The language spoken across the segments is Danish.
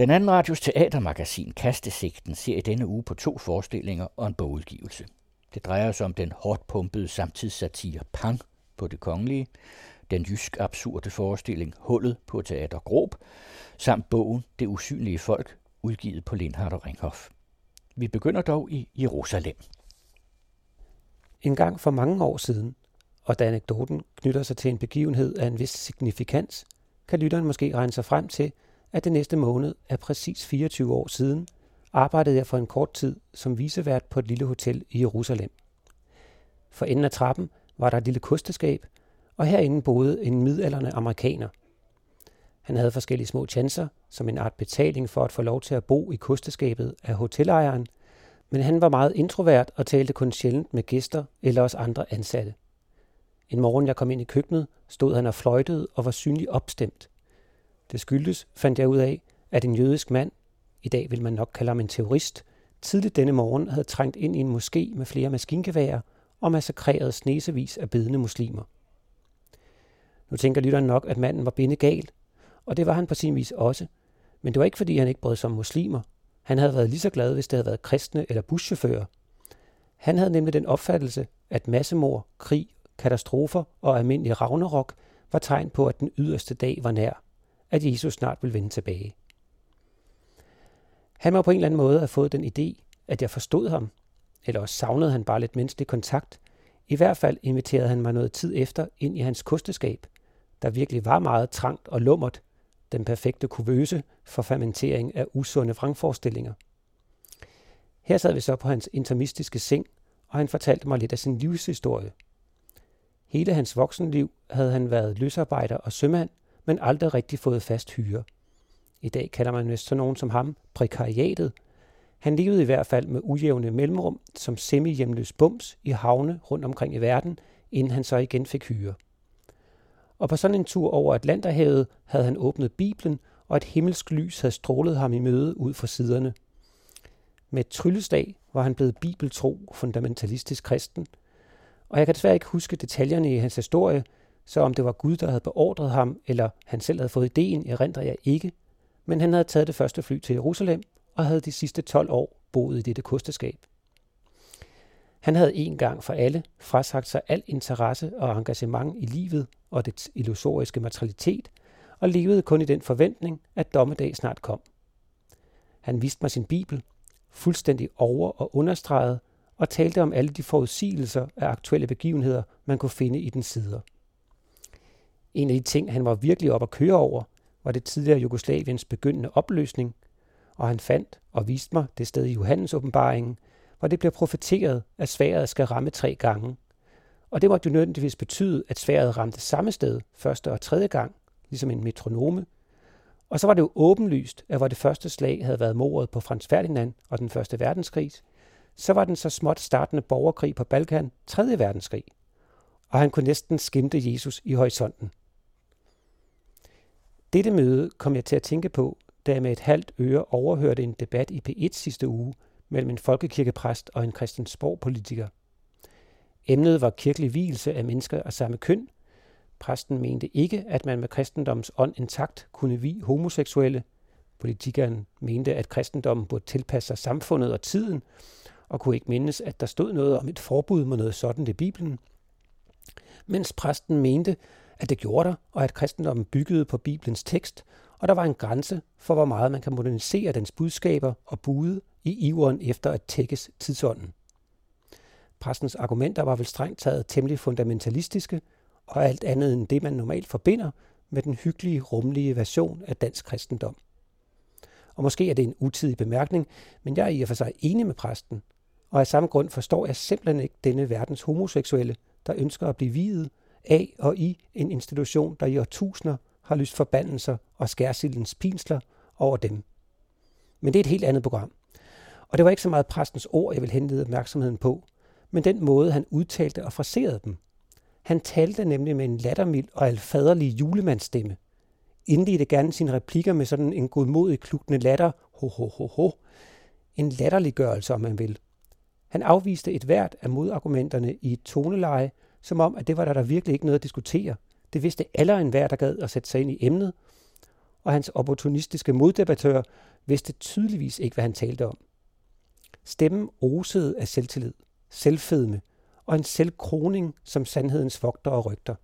Den anden radios teatermagasin Kastesigten ser i denne uge på to forestillinger og en bogudgivelse. Det drejer sig om den hårdt pumpede samtidssatire Pang på det kongelige, den jysk absurde forestilling Hullet på Teater Grob, samt bogen Det usynlige folk, udgivet på Lindhardt og Ringhof. Vi begynder dog i Jerusalem. En gang for mange år siden, og da anekdoten knytter sig til en begivenhed af en vis signifikans, kan lytteren måske regne sig frem til, at det næste måned er præcis 24 år siden, arbejdede jeg for en kort tid som visevært på et lille hotel i Jerusalem. For enden af trappen var der et lille kosteskab, og herinde boede en midalderne amerikaner. Han havde forskellige små chancer, som en art betaling for at få lov til at bo i kosteskabet af hotelejeren, men han var meget introvert og talte kun sjældent med gæster eller os andre ansatte. En morgen, jeg kom ind i køkkenet, stod han og fløjtede og var synlig opstemt. Det skyldes, fandt jeg ud af, at en jødisk mand, i dag vil man nok kalde ham en terrorist, tidligt denne morgen havde trængt ind i en moské med flere maskingeværer og massakreret snesevis af bedende muslimer. Nu tænker lytteren nok, at manden var bindegal, og det var han på sin vis også, men det var ikke fordi, han ikke brød som muslimer. Han havde været lige så glad, hvis det havde været kristne eller buschauffører. Han havde nemlig den opfattelse, at massemord, krig, katastrofer og almindelig ragnarok var tegn på, at den yderste dag var nær, at Jesus snart vil vende tilbage. Han må på en eller anden måde have fået den idé, at jeg forstod ham, eller også savnede han bare lidt menneskelig kontakt. I hvert fald inviterede han mig noget tid efter ind i hans kosteskab, der virkelig var meget trangt og lummert, den perfekte kuvøse for fermentering af usunde vrangforestillinger. Her sad vi så på hans intermistiske seng, og han fortalte mig lidt af sin livshistorie. Hele hans voksenliv havde han været løsarbejder og sømand, men aldrig rigtig fået fast hyre. I dag kalder man vist sådan nogen som ham prekariatet. Han levede i hvert fald med ujævne mellemrum som semi-hjemløs bums i havne rundt omkring i verden, inden han så igen fik hyre. Og på sådan en tur over Atlanterhavet havde han åbnet Bibelen, og et himmelsk lys havde strålet ham i møde ud fra siderne. Med et trylleslag var han blevet bibeltro fundamentalistisk kristen, og jeg kan desværre ikke huske detaljerne i hans historie, så om det var Gud, der havde beordret ham, eller han selv havde fået ideen, erindrer jeg ikke. Men han havde taget det første fly til Jerusalem, og havde de sidste 12 år boet i dette kosteskab. Han havde en gang for alle frasagt sig al interesse og engagement i livet og dets illusoriske materialitet, og levede kun i den forventning, at dommedag snart kom. Han viste mig sin bibel, fuldstændig over- og understreget, og talte om alle de forudsigelser af aktuelle begivenheder, man kunne finde i den sider. En af de ting, han var virkelig op at køre over, var det tidligere Jugoslaviens begyndende opløsning, og han fandt og viste mig det sted i Johannes åbenbaringen, hvor det bliver profeteret, at sværet skal ramme tre gange. Og det måtte jo nødvendigvis betyde, at sværet ramte samme sted første og tredje gang, ligesom en metronome. Og så var det jo åbenlyst, at hvor det første slag havde været mordet på Frans Ferdinand og den første verdenskrig, så var den så småt startende borgerkrig på Balkan tredje verdenskrig. Og han kunne næsten skimte Jesus i horisonten. Dette møde kom jeg til at tænke på, da jeg med et halvt øre overhørte en debat i P1 sidste uge mellem en folkekirkepræst og en Christiansborg-politiker. Emnet var kirkelig hvilelse af mennesker af samme køn. Præsten mente ikke, at man med kristendommens ånd intakt kunne vi homoseksuelle. Politikeren mente, at kristendommen burde tilpasse sig samfundet og tiden, og kunne ikke mindes, at der stod noget om et forbud mod noget sådan i Bibelen. Mens præsten mente, at det gjorde der, og at kristendommen byggede på Bibelens tekst, og der var en grænse for, hvor meget man kan modernisere dens budskaber og bude i iveren efter at tækkes tidsånden. Præstens argumenter var vel strengt taget temmelig fundamentalistiske, og alt andet end det, man normalt forbinder med den hyggelige, rumlige version af dansk kristendom. Og måske er det en utidig bemærkning, men jeg er i og for sig enig med præsten, og af samme grund forstår jeg simpelthen ikke denne verdens homoseksuelle, der ønsker at blive videt af og i en institution, der i årtusinder har lyst forbandelser og skærsildens pinsler over dem. Men det er et helt andet program. Og det var ikke så meget præstens ord, jeg vil henlede opmærksomheden på, men den måde, han udtalte og fraserede dem. Han talte nemlig med en lattermild og alfaderlig julemandsstemme. Indledte gerne sine replikker med sådan en godmodig klugtende latter, ho ho ho ho. En latterliggørelse, om man vil. Han afviste et hvert af modargumenterne i et toneleje, som om, at det var der, der virkelig ikke noget at diskutere. Det vidste alle en hver, der gad at sætte sig ind i emnet. og hans opportunistiske moddebattør vidste tydeligvis ikke, hvad han talte om. Stemmen osede af selvtillid, selvfedme og en selvkroning som sandhedens vogter og rygter.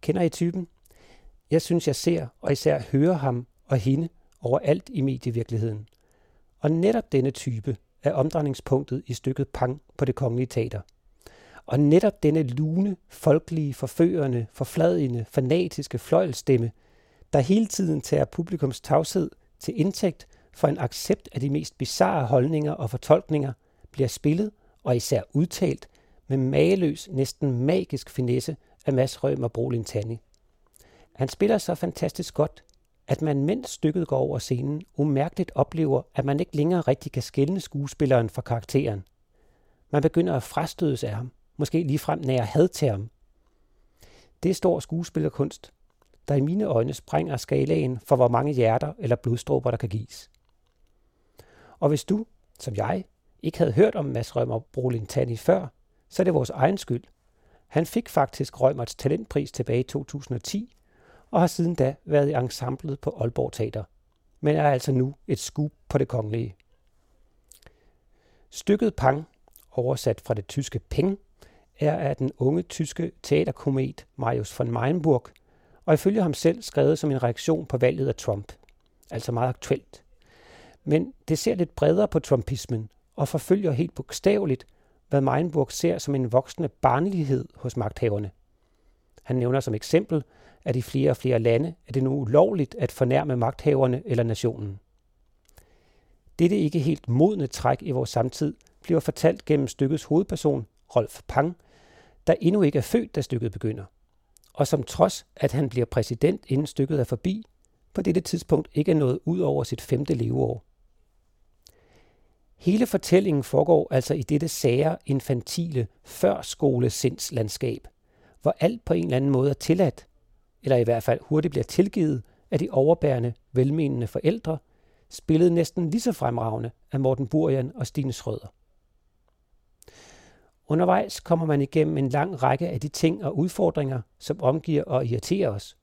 Kender I typen? Jeg synes, jeg ser og især hører ham og hende overalt i medievirkeligheden. Og netop denne type er omdrejningspunktet i stykket Pang på det kongelige teater. Og netop denne lune, folkelige, forførende, forfladigende, fanatiske fløjlstemme, der hele tiden tager publikums tavshed til indtægt for en accept af de mest bizarre holdninger og fortolkninger, bliver spillet og især udtalt med mageløs, næsten magisk finesse af Mads og Brolin Tanni. Han spiller så fantastisk godt, at man mens stykket går over scenen, umærkeligt oplever, at man ikke længere rigtig kan skelne skuespilleren fra karakteren. Man begynder at frastødes af ham, måske ligefrem nære had til ham. Det er stor skuespillerkunst, der i mine øjne sprænger skalaen for, hvor mange hjerter eller blodstråber, der kan gives. Og hvis du, som jeg, ikke havde hørt om Mads Rømer Brolin Tani før, så er det vores egen skyld. Han fik faktisk Rømerts talentpris tilbage i 2010, og har siden da været i ensemblet på Aalborg Teater, men er altså nu et skub på det kongelige. Stykket Pang, oversat fra det tyske Peng, er af den unge tyske teaterkomet Marius von Meinburg, og ifølge ham selv skrevet som en reaktion på valget af Trump. Altså meget aktuelt. Men det ser lidt bredere på trumpismen, og forfølger helt bogstaveligt, hvad Meinburg ser som en voksende barnlighed hos magthaverne. Han nævner som eksempel, at i flere og flere lande er det nu ulovligt at fornærme magthaverne eller nationen. Dette ikke helt modne træk i vores samtid bliver fortalt gennem stykkets hovedperson, Rolf Pang, der endnu ikke er født, da stykket begynder, og som trods, at han bliver præsident inden stykket er forbi, på dette tidspunkt ikke er nået ud over sit femte leveår. Hele fortællingen foregår altså i dette sære, infantile, førskolesindslandskab, hvor alt på en eller anden måde er tilladt, eller i hvert fald hurtigt bliver tilgivet af de overbærende, velmenende forældre, spillet næsten lige så fremragende af Morten Burjan og Stine Schrøder. Undervejs kommer man igennem en lang række af de ting og udfordringer, som omgiver og irriterer os.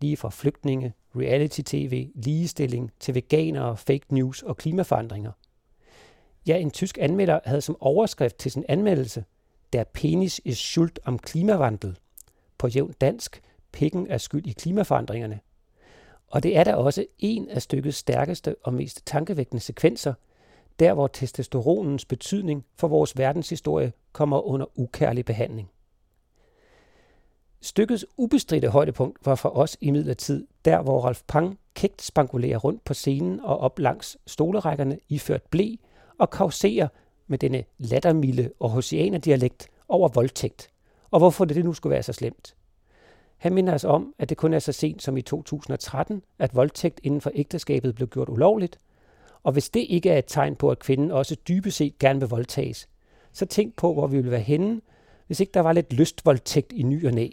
Lige fra flygtninge, reality-tv, ligestilling til veganere, fake news og klimaforandringer. Ja, en tysk anmelder havde som overskrift til sin anmeldelse, der penis is schuld om klimavandel. På jævn dansk, pikken er skyld i klimaforandringerne. Og det er da også en af stykkets stærkeste og mest tankevækkende sekvenser, der hvor testosteronens betydning for vores verdenshistorie kommer under ukærlig behandling. Stykkets ubestridte højdepunkt var for os i midlertid, der hvor Ralf Pang kægt spangulerer rundt på scenen og op langs stolerækkerne iført blæ og kauserer med denne lattermilde og dialekt over voldtægt, og hvorfor det nu skulle være så slemt. Han minder os om, at det kun er så sent som i 2013, at voldtægt inden for ægteskabet blev gjort ulovligt, og hvis det ikke er et tegn på, at kvinden også dybest set gerne vil voldtages, så tænk på, hvor vi ville være henne, hvis ikke der var lidt lystvoldtægt i ny og næ.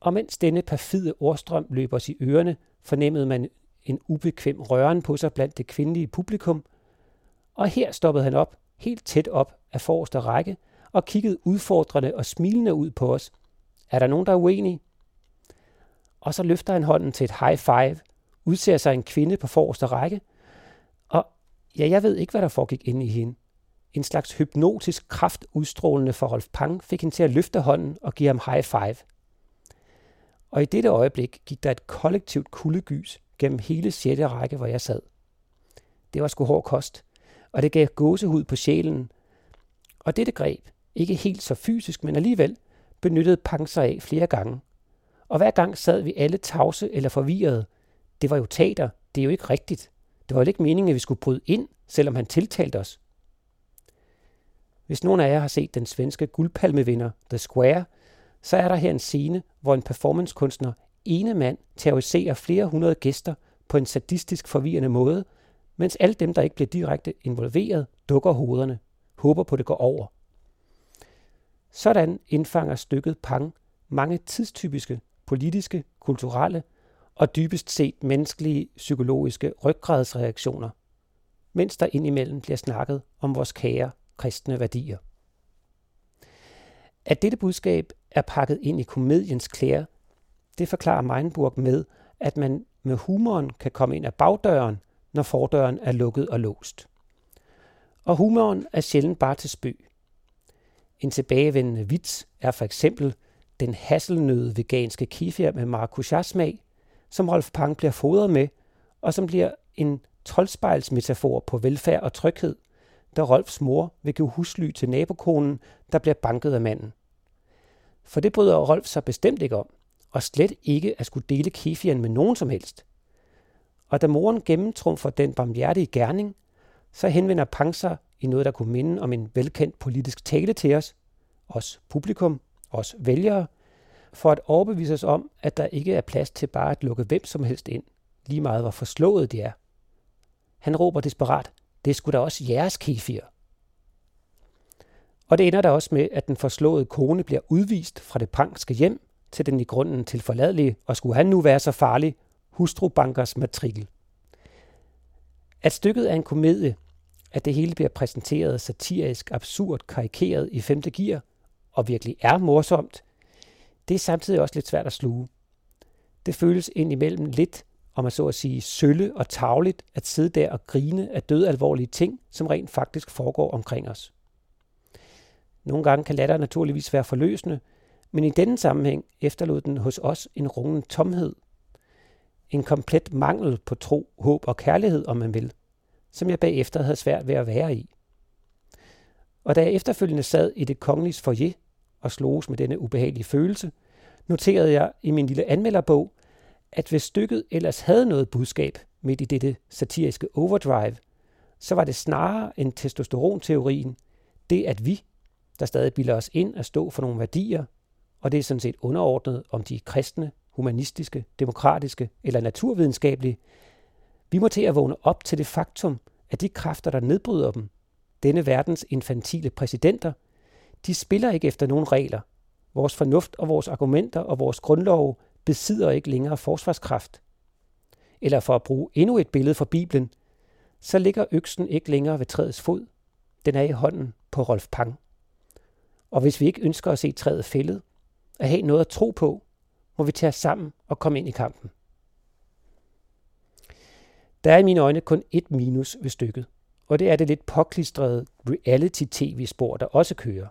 Og mens denne perfide ordstrøm løb os i ørerne, fornemmede man en ubekvem røren på sig blandt det kvindelige publikum, og her stoppede han op, helt tæt op af forreste række, og kiggede udfordrende og smilende ud på os. Er der nogen, der er uenige? Og så løfter han hånden til et high five, udser sig en kvinde på forreste række, og ja, jeg ved ikke, hvad der foregik inde i hende. En slags hypnotisk kraft udstrålende for Rolf Pang fik hende til at løfte hånden og give ham high five. Og i dette øjeblik gik der et kollektivt kuldegys gennem hele 6. række, hvor jeg sad. Det var sgu hård kost og det gav gåsehud på sjælen. Og dette greb, ikke helt så fysisk, men alligevel, benyttede Pang sig af flere gange. Og hver gang sad vi alle tavse eller forvirrede. Det var jo teater, det er jo ikke rigtigt. Det var jo ikke meningen, at vi skulle bryde ind, selvom han tiltalte os. Hvis nogen af jer har set den svenske guldpalmevinder The Square, så er der her en scene, hvor en performancekunstner ene mand terroriserer flere hundrede gæster på en sadistisk forvirrende måde – mens alle dem, der ikke bliver direkte involveret, dukker hovederne, håber på, at det går over. Sådan indfanger stykket Pang mange tidstypiske, politiske, kulturelle og dybest set menneskelige psykologiske ryggradsreaktioner, mens der indimellem bliver snakket om vores kære kristne værdier. At dette budskab er pakket ind i komediens klæder, det forklarer Meinburg med, at man med humoren kan komme ind ad bagdøren, når fordøren er lukket og låst. Og humoren er sjældent bare til spøg. En tilbagevendende vits er for eksempel den hasselnøde veganske kefir med maracuja-smag, som Rolf Pang bliver fodret med, og som bliver en troldspejlsmetafor på velfærd og tryghed, da Rolfs mor vil give husly til nabokonen, der bliver banket af manden. For det bryder Rolf sig bestemt ikke om, og slet ikke at skulle dele kefiren med nogen som helst. Og da moren gennemtrumfer den barmhjertige gerning, så henvender Pang sig i noget, der kunne minde om en velkendt politisk tale til os, os publikum, os vælgere, for at overbevise os om, at der ikke er plads til bare at lukke hvem som helst ind, lige meget hvor forslået det er. Han råber desperat, det skulle da også jeres kefir. Og det ender der også med, at den forslåede kone bliver udvist fra det prangske hjem til den i grunden til forladelige, og skulle han nu være så farlig, hustrubankers matrikel. At stykket er en komedie, at det hele bliver præsenteret satirisk, absurd, karikeret i femte gear, og virkelig er morsomt, det er samtidig også lidt svært at sluge. Det føles indimellem lidt, og man så at sige, sølle og tavligt at sidde der og grine af dødalvorlige ting, som rent faktisk foregår omkring os. Nogle gange kan latter naturligvis være forløsende, men i denne sammenhæng efterlod den hos os en rungen tomhed. En komplet mangel på tro, håb og kærlighed, om man vil, som jeg bagefter havde svært ved at være i. Og da jeg efterfølgende sad i det kongelige foyer og sloges med denne ubehagelige følelse, noterede jeg i min lille anmelderbog, at hvis stykket ellers havde noget budskab midt i dette satiriske overdrive, så var det snarere end testosteronteorien, det at vi, der stadig bilder os ind at stå for nogle værdier, og det er sådan set underordnet om de kristne, humanistiske, demokratiske eller naturvidenskabelige, vi må til at vågne op til det faktum, at de kræfter, der nedbryder dem, denne verdens infantile præsidenter, de spiller ikke efter nogen regler. Vores fornuft og vores argumenter og vores grundlov besidder ikke længere forsvarskraft. Eller for at bruge endnu et billede fra Bibelen, så ligger øksen ikke længere ved træets fod. Den er i hånden på Rolf Pang. Og hvis vi ikke ønsker at se træet fældet, at have noget at tro på, må vi tage os sammen og komme ind i kampen. Der er i mine øjne kun et minus ved stykket, og det er det lidt påklistrede reality-tv-spor, der også kører.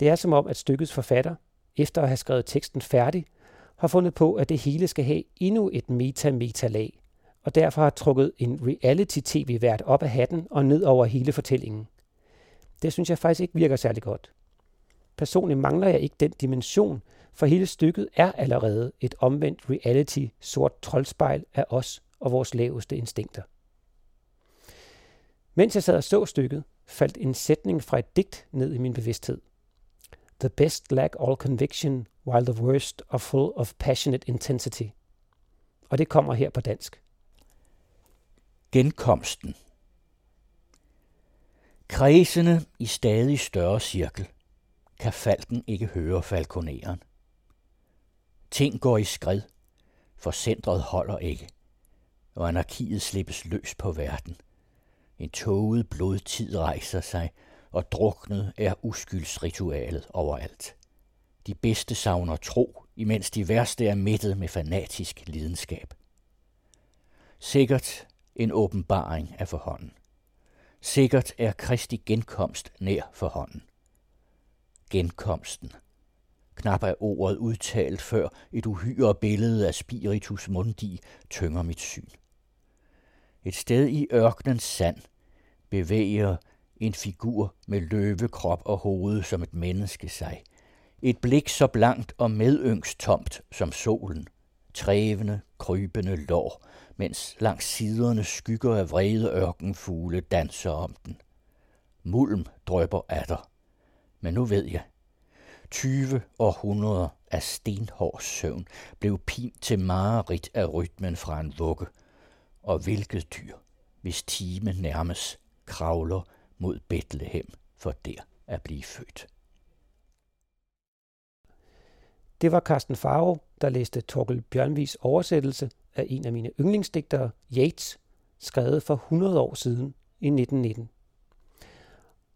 Det er som om, at stykkets forfatter, efter at have skrevet teksten færdig, har fundet på, at det hele skal have endnu et meta-meta-lag, og derfor har trukket en reality-tv-vært op af hatten og ned over hele fortællingen. Det synes jeg faktisk ikke virker særlig godt. Personligt mangler jeg ikke den dimension, for hele stykket er allerede et omvendt reality sort troldspejl af os og vores laveste instinkter. Mens jeg sad og så stykket, faldt en sætning fra et digt ned i min bevidsthed. The best lack all conviction, while the worst are full of passionate intensity. Og det kommer her på dansk. Genkomsten. Kredsende i stadig større cirkel kan falken ikke høre falkoneren. Ting går i skred, for centret holder ikke, og anarkiet slippes løs på verden. En toget blodtid rejser sig, og druknet er uskyldsritualet overalt. De bedste savner tro, imens de værste er mættet med fanatisk lidenskab. Sikkert en åbenbaring er for hånden. Sikkert er Kristi genkomst nær forhånden. Genkomsten. Knap er ordet udtalt, før et uhyre billede af spiritus mundi tynger mit syn. Et sted i ørkenens sand bevæger en figur med løvekrop og hoved som et menneske sig. Et blik så blankt og medyngstomt som solen. Trævende, krybende lår, mens langs siderne skygger af vrede ørkenfugle danser om den. Mulm drøber atter. Men nu ved jeg. 20 århundreder af stenhård søvn blev pint til mareridt af rytmen fra en vugge. Og hvilket dyr, hvis time nærmes, kravler mod Bethlehem for der at blive født. Det var Carsten Faro, der læste Torkel Bjørnvis oversættelse af en af mine yndlingsdigtere, Yates, skrevet for 100 år siden i 1919.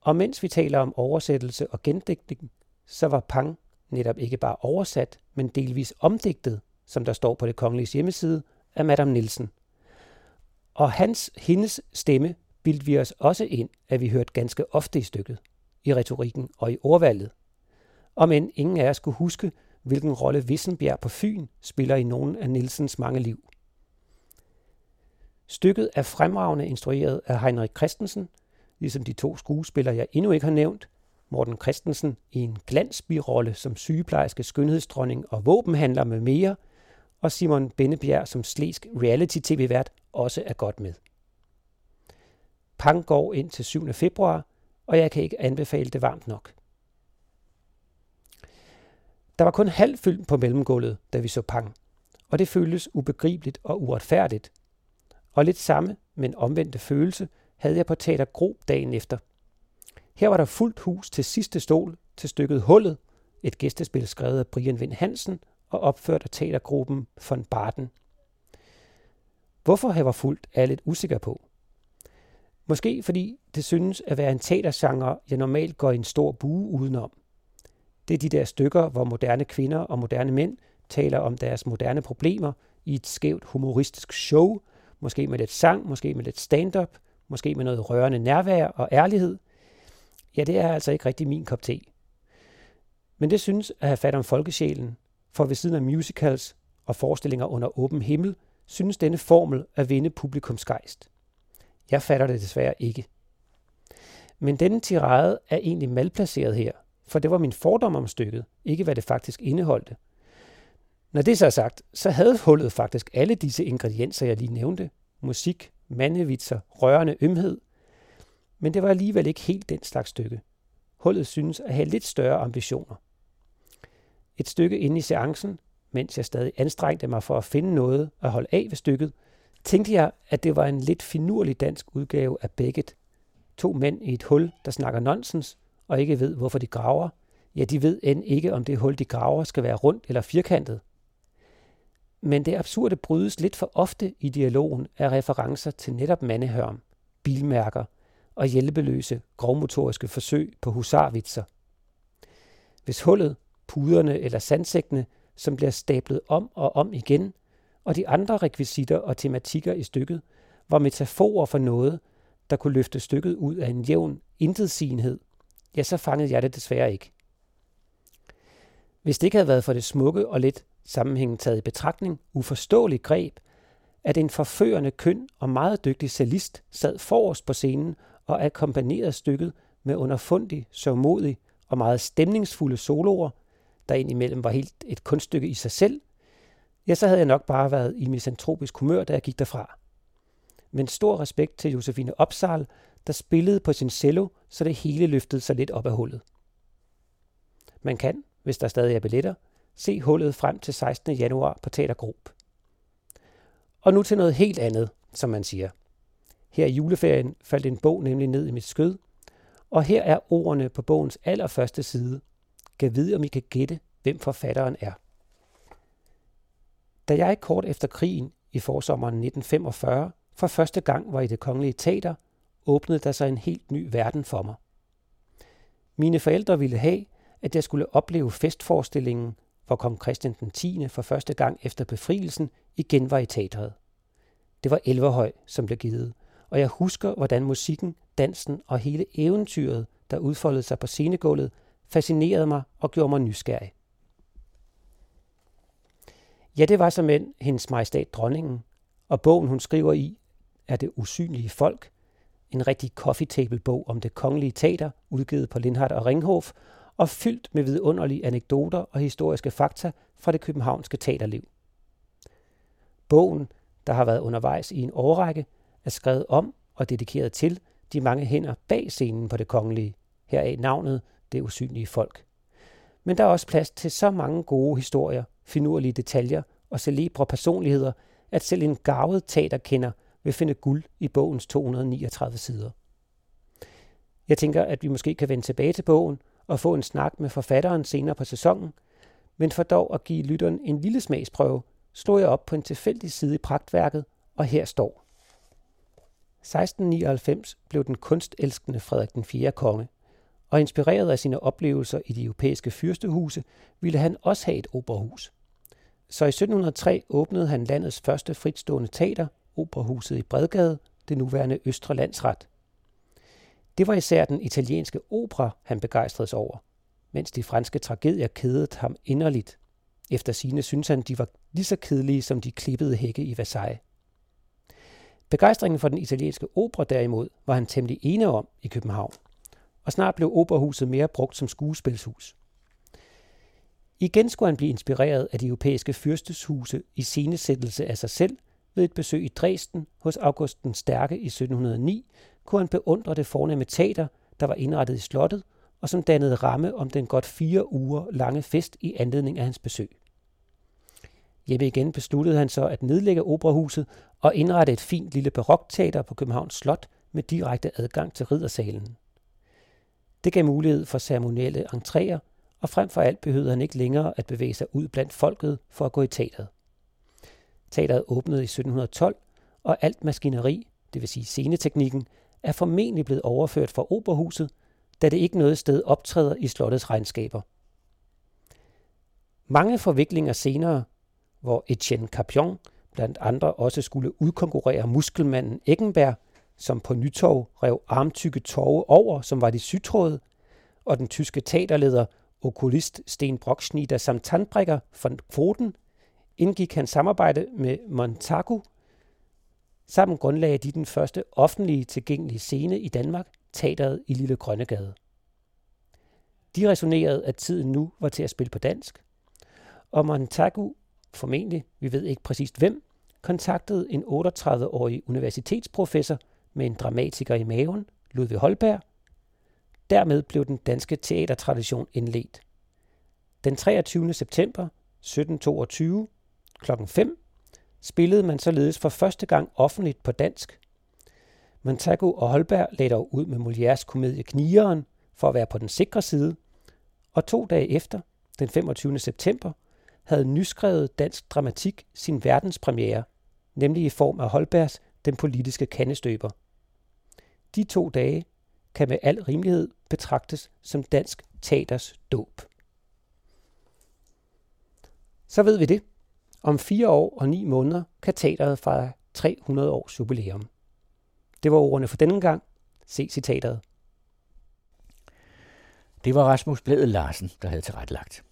Og mens vi taler om oversættelse og gendigtning, så var Pang netop ikke bare oversat, men delvis omdigtet som der står på det kongelige hjemmeside, af Madame Nielsen. Og hans, hendes stemme bildte vi os også ind, at vi hørte ganske ofte i stykket, i retorikken og i ordvalget. Om end ingen af os kunne huske, hvilken rolle Vissenbjerg på Fyn spiller i nogen af Nielsens mange liv. Stykket er fremragende instrueret af Heinrich Christensen, ligesom de to skuespillere, jeg endnu ikke har nævnt, Morten Christensen i en glansbirolle som sygeplejerske, skønhedsdronning og våbenhandler med mere, og Simon Bennebjerg som slæsk reality-tv-vært også er godt med. Pang går ind til 7. februar, og jeg kan ikke anbefale det varmt nok. Der var kun halv fyldt på mellemgulvet, da vi så Pang, og det føltes ubegribeligt og uretfærdigt. Og lidt samme, men omvendte følelse, havde jeg på Teater Gro dagen efter. Her var der fuldt hus til sidste stol til stykket Hullet, et gæstespil skrevet af Brian Vind Hansen og opført af teatergruppen von Barden. Hvorfor her var fuldt, er jeg lidt usikker på. Måske fordi det synes at være en teatergenre, jeg normalt går i en stor bue udenom. Det er de der stykker, hvor moderne kvinder og moderne mænd taler om deres moderne problemer i et skævt humoristisk show, måske med lidt sang, måske med lidt stand-up, måske med noget rørende nærvær og ærlighed. Ja, det er altså ikke rigtig min kop te. Men det synes at have fat om folkesjælen, for ved siden af musicals og forestillinger under åben himmel, synes denne formel at vinde publikumsgejst. Jeg fatter det desværre ikke. Men denne tirade er egentlig malplaceret her, for det var min fordom om stykket, ikke hvad det faktisk indeholdte. Når det så er sagt, så havde hullet faktisk alle disse ingredienser, jeg lige nævnte. Musik, mandevitser, rørende ømhed. Men det var alligevel ikke helt den slags stykke. Hullet synes at have lidt større ambitioner. Et stykke inde i seancen, mens jeg stadig anstrengte mig for at finde noget at holde af ved stykket, tænkte jeg, at det var en lidt finurlig dansk udgave af Beckett. To mænd i et hul, der snakker nonsens, og ikke ved, hvorfor de graver. Ja, de ved end ikke, om det hul, de graver, skal være rundt eller firkantet. Men det absurde brydes lidt for ofte i dialogen af referencer til netop mandehørm, bilmærker og hjælpeløse grovmotoriske forsøg på husarvitser. Hvis hullet, puderne eller sandsækkene, som bliver stablet om og om igen, og de andre rekvisitter og tematikker i stykket var metaforer for noget, der kunne løfte stykket ud af en jævn intetsigenhed, ja, så fangede jeg det desværre ikke. Hvis det ikke havde været for det smukke og lidt sammenhængen taget i betragtning, uforståeligt greb, at en forførende køn og meget dygtig cellist sad forrest på scenen og akkompagnerede stykket med underfundig, sørmodig og meget stemningsfulde soloer, der indimellem var helt et kunststykke i sig selv, ja, så havde jeg nok bare været i misantropisk humør, da jeg gik derfra. Men stor respekt til Josefine Opsal, der spillede på sin cello, så det hele løftede sig lidt op af hullet. Man kan, hvis der stadig er billetter, se hullet frem til 16. januar på Teater Grob. Og nu til noget helt andet, som man siger. Her i juleferien faldt en bog nemlig ned i mit skød, og her er ordene på bogens allerførste side. Kan vide, om I kan gætte, hvem forfatteren er. Da jeg kort efter krigen i forsommeren 1945 for første gang var i det kongelige teater, åbnede der sig en helt ny verden for mig. Mine forældre ville have, at jeg skulle opleve festforestillingen, hvor kong Christian den 10. for første gang efter befrielsen igen var i teatret. Det var Elverhøj, som blev givet, og jeg husker, hvordan musikken, dansen og hele eventyret, der udfoldede sig på scenegulvet, fascinerede mig og gjorde mig nysgerrig. Ja, det var som hendes majestæt dronningen, og bogen, hun skriver i, er det usynlige folk, en rigtig coffee table bog om det kongelige teater, udgivet på Lindhardt og Ringhof, og fyldt med vidunderlige anekdoter og historiske fakta fra det københavnske teaterliv. Bogen, der har været undervejs i en årrække, er skrevet om og dedikeret til de mange hænder bag scenen på det kongelige, heraf navnet Det usynlige folk. Men der er også plads til så mange gode historier, finurlige detaljer og celebre personligheder, at selv en gavet teaterkender vil finde guld i bogens 239 sider. Jeg tænker, at vi måske kan vende tilbage til bogen og få en snak med forfatteren senere på sæsonen, men for dog at give lytteren en lille smagsprøve, slog jeg op på en tilfældig side i pragtværket, og her står. 1699 blev den kunstelskende Frederik den 4. konge, og inspireret af sine oplevelser i de europæiske fyrstehuse, ville han også have et operahus. Så i 1703 åbnede han landets første fritstående teater, Operahuset i Bredgade, det nuværende Østre Landsret. Det var især den italienske opera, han begejstredes over, mens de franske tragedier kedede ham inderligt. Efter sine synes han, de var lige så kedelige som de klippede hække i Versailles. Begejstringen for den italienske opera derimod var han temmelig ene om i København, og snart blev operahuset mere brugt som skuespilshus. Igen skulle han blive inspireret af de europæiske fyrsteshuse i scenesættelse af sig selv ved et besøg i Dresden hos August den Stærke i 1709, kunne han beundre det fornemme teater, der var indrettet i slottet, og som dannede ramme om den godt fire uger lange fest i anledning af hans besøg. Hjemme igen besluttede han så at nedlægge operahuset og indrette et fint lille barokteater på Københavns Slot med direkte adgang til riddersalen. Det gav mulighed for ceremonielle entréer, og frem for alt behøvede han ikke længere at bevæge sig ud blandt folket for at gå i teateret. Teateret åbnede i 1712, og alt maskineri, det vil sige sceneteknikken, er formentlig blevet overført fra Oberhuset, da det ikke noget sted optræder i slottets regnskaber. Mange forviklinger senere, hvor Etienne Capion blandt andre også skulle udkonkurrere muskelmanden Eckenberg, som på Nytorv rev armtykke torve over, som var de sytråde, og den tyske teaterleder, okulist Sten Brockschneider samt tandbrikker von Kvoten, indgik han samarbejde med Montagu. Sammen grundlagde de den første offentlige tilgængelige scene i Danmark, teateret i Lille Grønnegade. De resonerede, at tiden nu var til at spille på dansk, og Montagu, formentlig, vi ved ikke præcist hvem, kontaktede en 38-årig universitetsprofessor med en dramatiker i maven, Ludvig Holberg. Dermed blev den danske teatertradition indledt. Den 23. september 1722 kl. 5 spillede man således for første gang offentligt på dansk. Montagu og Holberg lagde dog ud med Molières komedie Knigeren for at være på den sikre side, og to dage efter, den 25. september, havde nyskrevet dansk dramatik sin verdenspremiere, nemlig i form af Holbergs Den politiske kandestøber. De to dage kan med al rimelighed betragtes som dansk teaters dåb. Så ved vi det. Om fire år og ni måneder kan teateret fejre 300 års jubilæum. Det var ordene for denne gang. Se citatet. Det var Rasmus Blæde Larsen, der havde tilrettelagt.